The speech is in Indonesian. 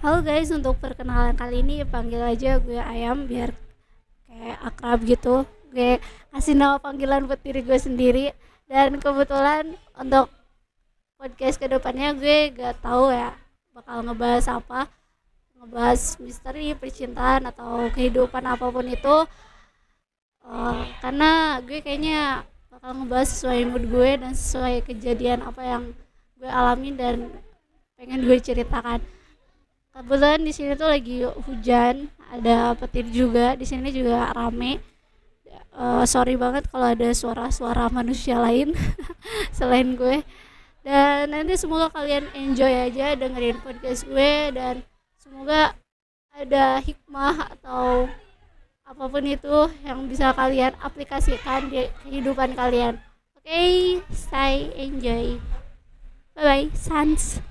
Halo guys, untuk perkenalan kali ini panggil aja gue Ayam biar kayak akrab gitu. Gue kasih nama panggilan buat diri gue sendiri. Dan kebetulan untuk podcast ke depannya gue gak tahu ya bakal ngebahas apa. Ngebahas misteri percintaan atau kehidupan apa pun itu. Uh, karena gue kayaknya bakal ngebahas sesuai mood gue dan sesuai kejadian apa yang gue alami dan pengen gue ceritakan kebetulan di sini tuh lagi hujan ada petir juga. Di sini juga rame. Uh, sorry banget kalau ada suara-suara manusia lain selain gue. Dan nanti semoga kalian enjoy aja dengerin podcast gue dan semoga ada hikmah atau apa pun itu yang bisa kalian aplikasikan di kehidupan kalian. Oke okay, stay enjoy. Bye bye sans